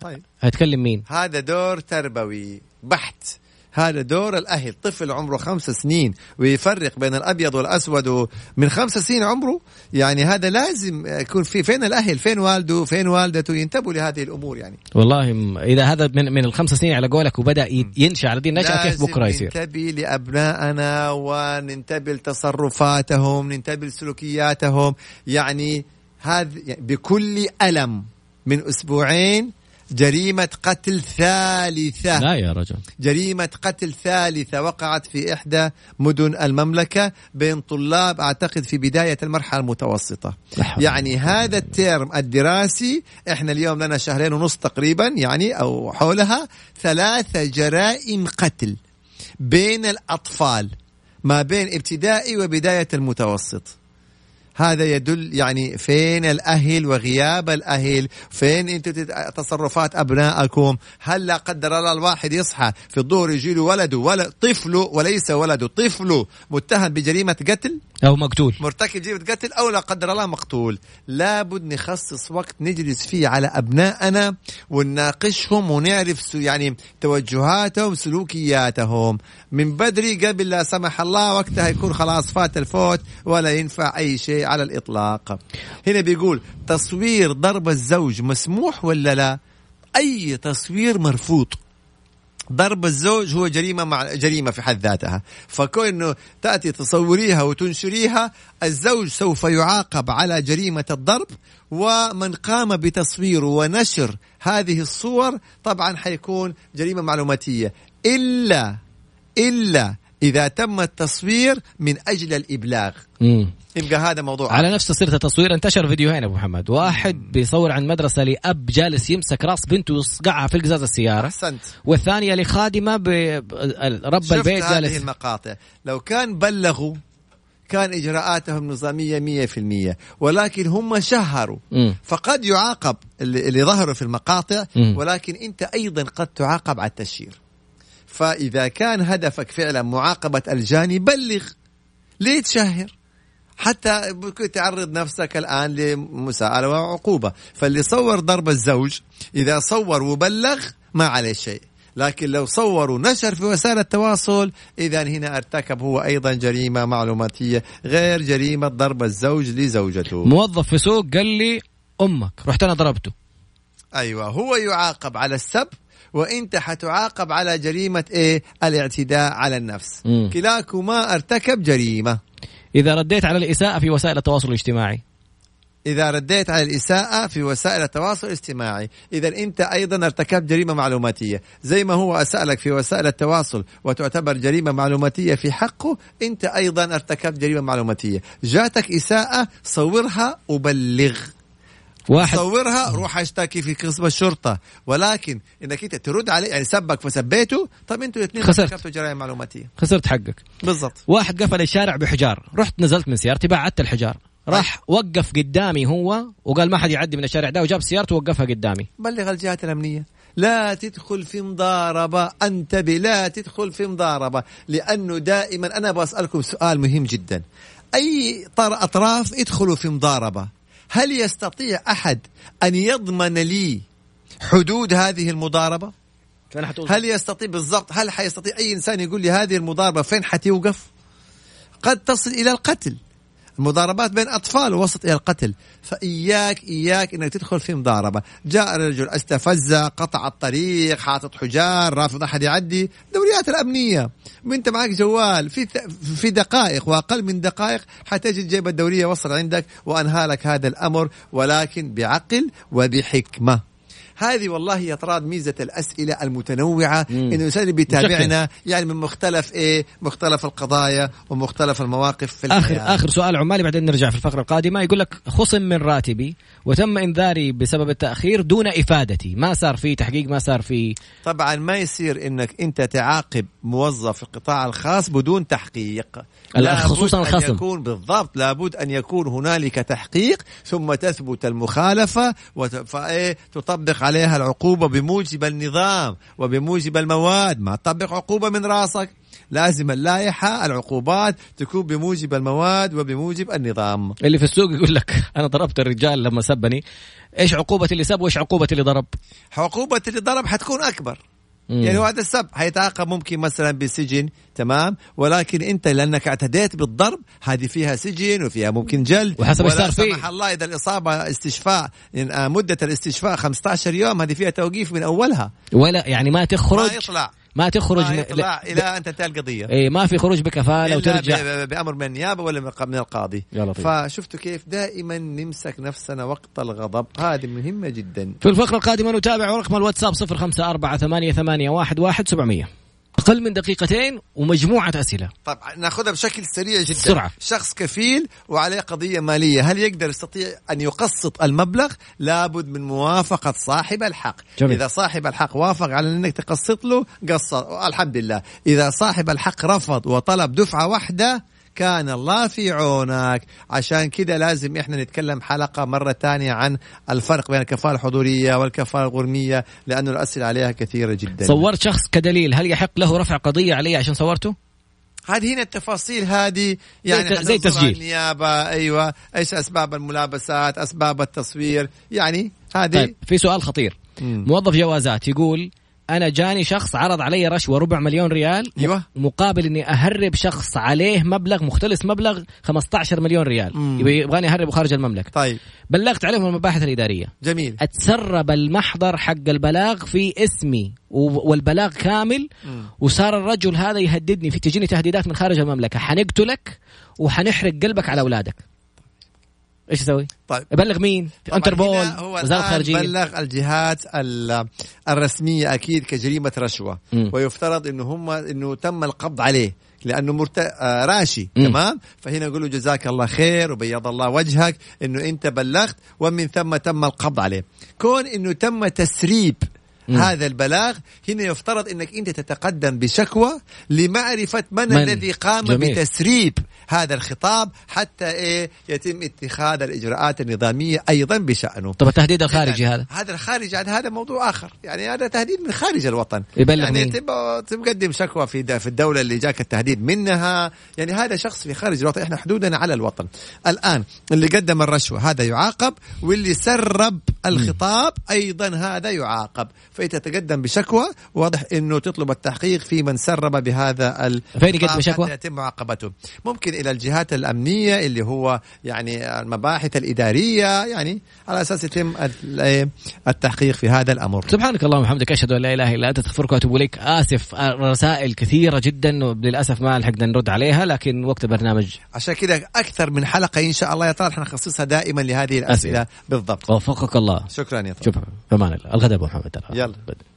طيب. هيتكلم مين؟ هذا دور تربوي بحت. هذا دور الأهل. طفل عمره خمس سنين ويفرق بين الأبيض والأسود من خمس سنين عمره. يعني هذا لازم يكون في فين الأهل؟ فين والده؟ فين والدته؟ ينتبهوا لهذه الأمور يعني. والله إذا هذا من من الخمس سنين على قولك وبدأ ينشأ على دي النشأة كيف بكرة يصير؟ ننتبه لأبنائنا وننتبه لتصرفاتهم ننتبه لسلوكياتهم. يعني هذا يعني بكل ألم. من أسبوعين جريمة قتل ثالثة. لا يا رجل. جريمة قتل ثالثة وقعت في إحدى مدن المملكة بين طلاب أعتقد في بداية المرحلة المتوسطة. يعني هذا الترم الدراسي إحنا اليوم لنا شهرين ونص تقريبا يعني أو حولها ثلاثة جرائم قتل بين الأطفال ما بين ابتدائي وبداية المتوسط. هذا يدل يعني فين الأهل وغياب الأهل؟ فين أنتم تصرفات أبنائكم؟ هل لا قدر الله الواحد يصحى في الظهر يجي له ولده ولا طفله وليس ولده طفله متهم بجريمة قتل؟ أو مقتول. مرتكب جريمة قتل أو لا قدر الله مقتول. لابد نخصص وقت نجلس فيه على أبنائنا ونناقشهم ونعرف يعني توجهاتهم سلوكياتهم. من بدري قبل لا سمح الله وقتها يكون خلاص فات الفوت ولا ينفع أي شيء. على الإطلاق. هنا بيقول تصوير ضرب الزوج مسموح ولا لا؟ أي تصوير مرفوض. ضرب الزوج هو جريمة مع جريمة في حد ذاتها. فكون تأتي تصوريها وتنشريها الزوج سوف يعاقب على جريمة الضرب ومن قام بتصوير ونشر هذه الصور طبعا حيكون جريمة معلوماتية. إلا إلا إذا تم التصوير من أجل الإبلاغ. مم. يبقى هذا موضوع على نفس سيره التصوير انتشر فيديوهين أبو محمد. واحد بيصور عن مدرسة لأب جالس يمسك راس بنته ويصقعها في قزاز السيارة. أحسنت. والثانية لخادمة ب... رب شفت البيت هذه جالس. المقاطع. لو كان بلغوا كان إجراءاتهم نظامية مية في المية ولكن هم شهروا. مم. فقد يعاقب اللي, اللي ظهروا في المقاطع مم. ولكن أنت أيضا قد تعاقب على التشهير. فإذا كان هدفك فعلا معاقبة الجاني بلغ ليه تشهر. حتى ممكن تعرض نفسك الآن لمساءلة وعقوبة. فاللي صور ضرب الزوج. إذا صور وبلغ ما عليه شيء. لكن لو صور ونشر في وسائل التواصل إذا هنا ارتكب هو أيضا جريمة معلوماتية غير جريمة ضرب الزوج لزوجته. موظف في سوق قال لي أمك رحت أنا ضربته. أيوة هو يعاقب على السب وإنت حتعاقب على جريمة إيه؟ الاعتداء على النفس. مم. كلاكما أرتكب جريمة. إذا رديت على الإساءة في وسائل التواصل الاجتماعي. إذا رديت على الإساءة في وسائل التواصل الاجتماعي. إذا أنت أيضا ارتكبت جريمة معلوماتية. زي ما هو أساء لك في وسائل التواصل وتعتبر جريمة معلوماتية في حقه أنت أيضا ارتكبت جريمة معلوماتية. جاتك إساءة صورها وبلغ واحد. صورها روح اشتكي في قسم الشرطة. ولكن إنك أنت ترد عليه يعني سبك فسبيته طب أنتوا الاثنين خسرت. جرائم معلوماتية. خسرت حقك. بالضبط. واحد قفل الشارع بحجار. رحت نزلت من سيارتي بعدت الحجار. راح وقف قدامي هو وقال ما حد يعدي من الشارع ده وجاب سيارته ووقفها قدامي. بلغ الجهات الأمنية. لا تدخل في مضاربة. انتبه لا تدخل في مضاربة. لأنه دائما أنا بسألكم سؤال مهم جدا. أي طر أطراف يدخلوا في مضاربة؟ هل يستطيع أحد أن يضمن لي حدود هذه المضاربة؟ هل يستطيع بالضبط هل حيستطيع أي إنسان يقول لي هذه المضاربة فين حتوقف؟ قد تصل إلى القتل. المضاربات بين أطفال وصلت إلى القتل. فإياك إياك أنك تدخل في مضاربة. جاء رجل استفز قطع الطريق حاطط حجار رافض أحد يعدي. دوريات الأمنية. وأنت معك جوال في في دقائق وأقل من دقائق حتجد جيب الدورية وصل عندك وانهى لك هذا الأمر ولكن بعقل وبحكمة. هذه والله يا طراد ميزة الأسئلة المتنوعة مم. انه الإنسان اللي بيتابعنا يعني من مختلف إيه مختلف القضايا ومختلف المواقف في اخر الحياة. آخر سؤال عمالي بعدين نرجع في الفقرة القادمة. يقول لك خصم من راتبي وتم إنذاري بسبب التأخير دون إفادتي. ما صار في تحقيق؟ ما صار في طبعا ما يصير إنك أنت تعاقب موظف في القطاع الخاص بدون تحقيق. خصوصاً الخصم. أن يكون بالضبط لابد أن يكون هنالك تحقيق ثم تثبت المخالفة وت... عليها العقوبة بموجب النظام وبموجب المواد. ما تطبق عقوبة من راسك. لازم اللائحة العقوبات تكون بموجب المواد وبموجب النظام. اللي في السوق يقول لك أنا ضربت الرجال لما سبني. إيش عقوبة اللي سب وإيش عقوبة اللي ضرب؟ عقوبة اللي ضرب حتكون أكبر. مم. يعني هو هذا السب حيتعاقب ممكن مثلا بسجن تمام؟ ولكن أنت لأنك اعتديت بالضرب هذه فيها سجن وفيها ممكن جلد. وحسب ولا. سمح الله إذا الإصابة استشفاء آه، مدة الاستشفاء 15 يوم هذه فيها توقيف من أولها. ولا يعني ما ما تخرج يطلع. ما تخرج آه، ما يطلع ل... إلى أن تنتهي القضية. اي ما في خروج بكفالة وترجع. بأمر من النيابه ولا من القاضي. فشفتوا كيف دائما نمسك نفسنا وقت الغضب. هذه مهمة جدا. في الفقرة القادمة نتابع رقم الواتساب 0548811700 أقل من دقيقتين ومجموعة أسئلة. طب ناخذها بشكل سريع جدا. سرعة. شخص كفيل وعليه قضية مالية هل يقدر يستطيع أن يقسط المبلغ؟ لابد من موافقة صاحب الحق. جميل. إذا صاحب الحق وافق على أنك تقسط له قصر. الحمد لله. إذا صاحب الحق رفض وطلب دفعة واحدة كان الله في عونك عشان كده لازم إحنا نتكلم حلقة مرة تانية عن الفرق بين الكفاله الحضورية والكفاله الغرميه لأنه الأسئلة عليها كثيرة جدا صورت شخص كدليل هل يحق له رفع قضية علي عشان صورته؟ هذه هنا التفاصيل هذه يعني زي- زي تسجيل. النيابة أيوه إيش أسباب الملابسات أسباب التصوير يعني هذه طيب في سؤال خطير مم. موظف جوازات يقول أنا جاني شخص عرض علي رشوة ربع مليون ريال. أيوه. مقابل إني أهرب شخص عليه مبلغ مختلس مبلغ 15 مليون ريال. مم. يبغاني اهربه خارج المملكة. طيب. بلغت عليهم المباحث الإدارية. جميل. أتسرب المحضر حق البلاغ في اسمي والبلاغ كامل. وصار الرجل هذا يهددني في تجيني تهديدات من خارج المملكة. حنقتلك وحنحرق قلبك على أولادك. إيش أسوي؟ طيب ابلغ مين؟ انتربول وزارة الخارجية بلغ الجهات ال- الرسمية أكيد كجريمة رشوة مم. ويفترض إنه هم إنه تم القبض عليه لأنه مرت... آه راشي مم. تمام فهنا يقولوا جزاك الله خير وبيض الله وجهك إنه أنت بلغت ومن ثم تم القبض عليه كون إنه تم تسريب مم. هذا البلاغ هنا يفترض إنك أنت تتقدم بشكوى لمعرفة من, من؟ الذي قام جميل. بتسريب هذا الخطاب حتى إيه يتم اتخاذ الإجراءات النظامية أيضا بشأنه. طب التهديد الخارجي هذا؟ هذا الخارج عاد هذا موضوع آخر. يعني هذا تهديد من خارج الوطن. يبلغ يعني تقدم شكوى في في الدولة اللي جاك التهديد منها. يعني هذا شخص في خارج الوطن إحنا حدودنا على الوطن. الآن اللي قدم الرشوة هذا يعاقب واللي سرب الخطاب أيضا هذا يعاقب. فيتقدم بشكوى. واضح إنه تطلب التحقيق في من سرب بهذا ال فين يقدم شكوى؟ يتم معاقبته. ممكن إلى الجهات الأمنية اللي هو يعني المباحث الإدارية يعني على أساس يتم ال- التحقيق في هذا الأمر. سبحانك اللهم وبحمدك أشهد أن لا إله إلا أنت أستغفرك وأتوب إليك. آسف رسائل كثيرة جدا للاسف ما لحقنا نرد عليها لكن وقت البرنامج. عشان كذا أكثر من حلقة إن شاء الله يا طارق حنخصصها دائما لهذه الأسئلة. أسئلة. بالضبط. وفقك الله. شكرا يا طارق. في أمان الله. الغداء أبو محمد يلا.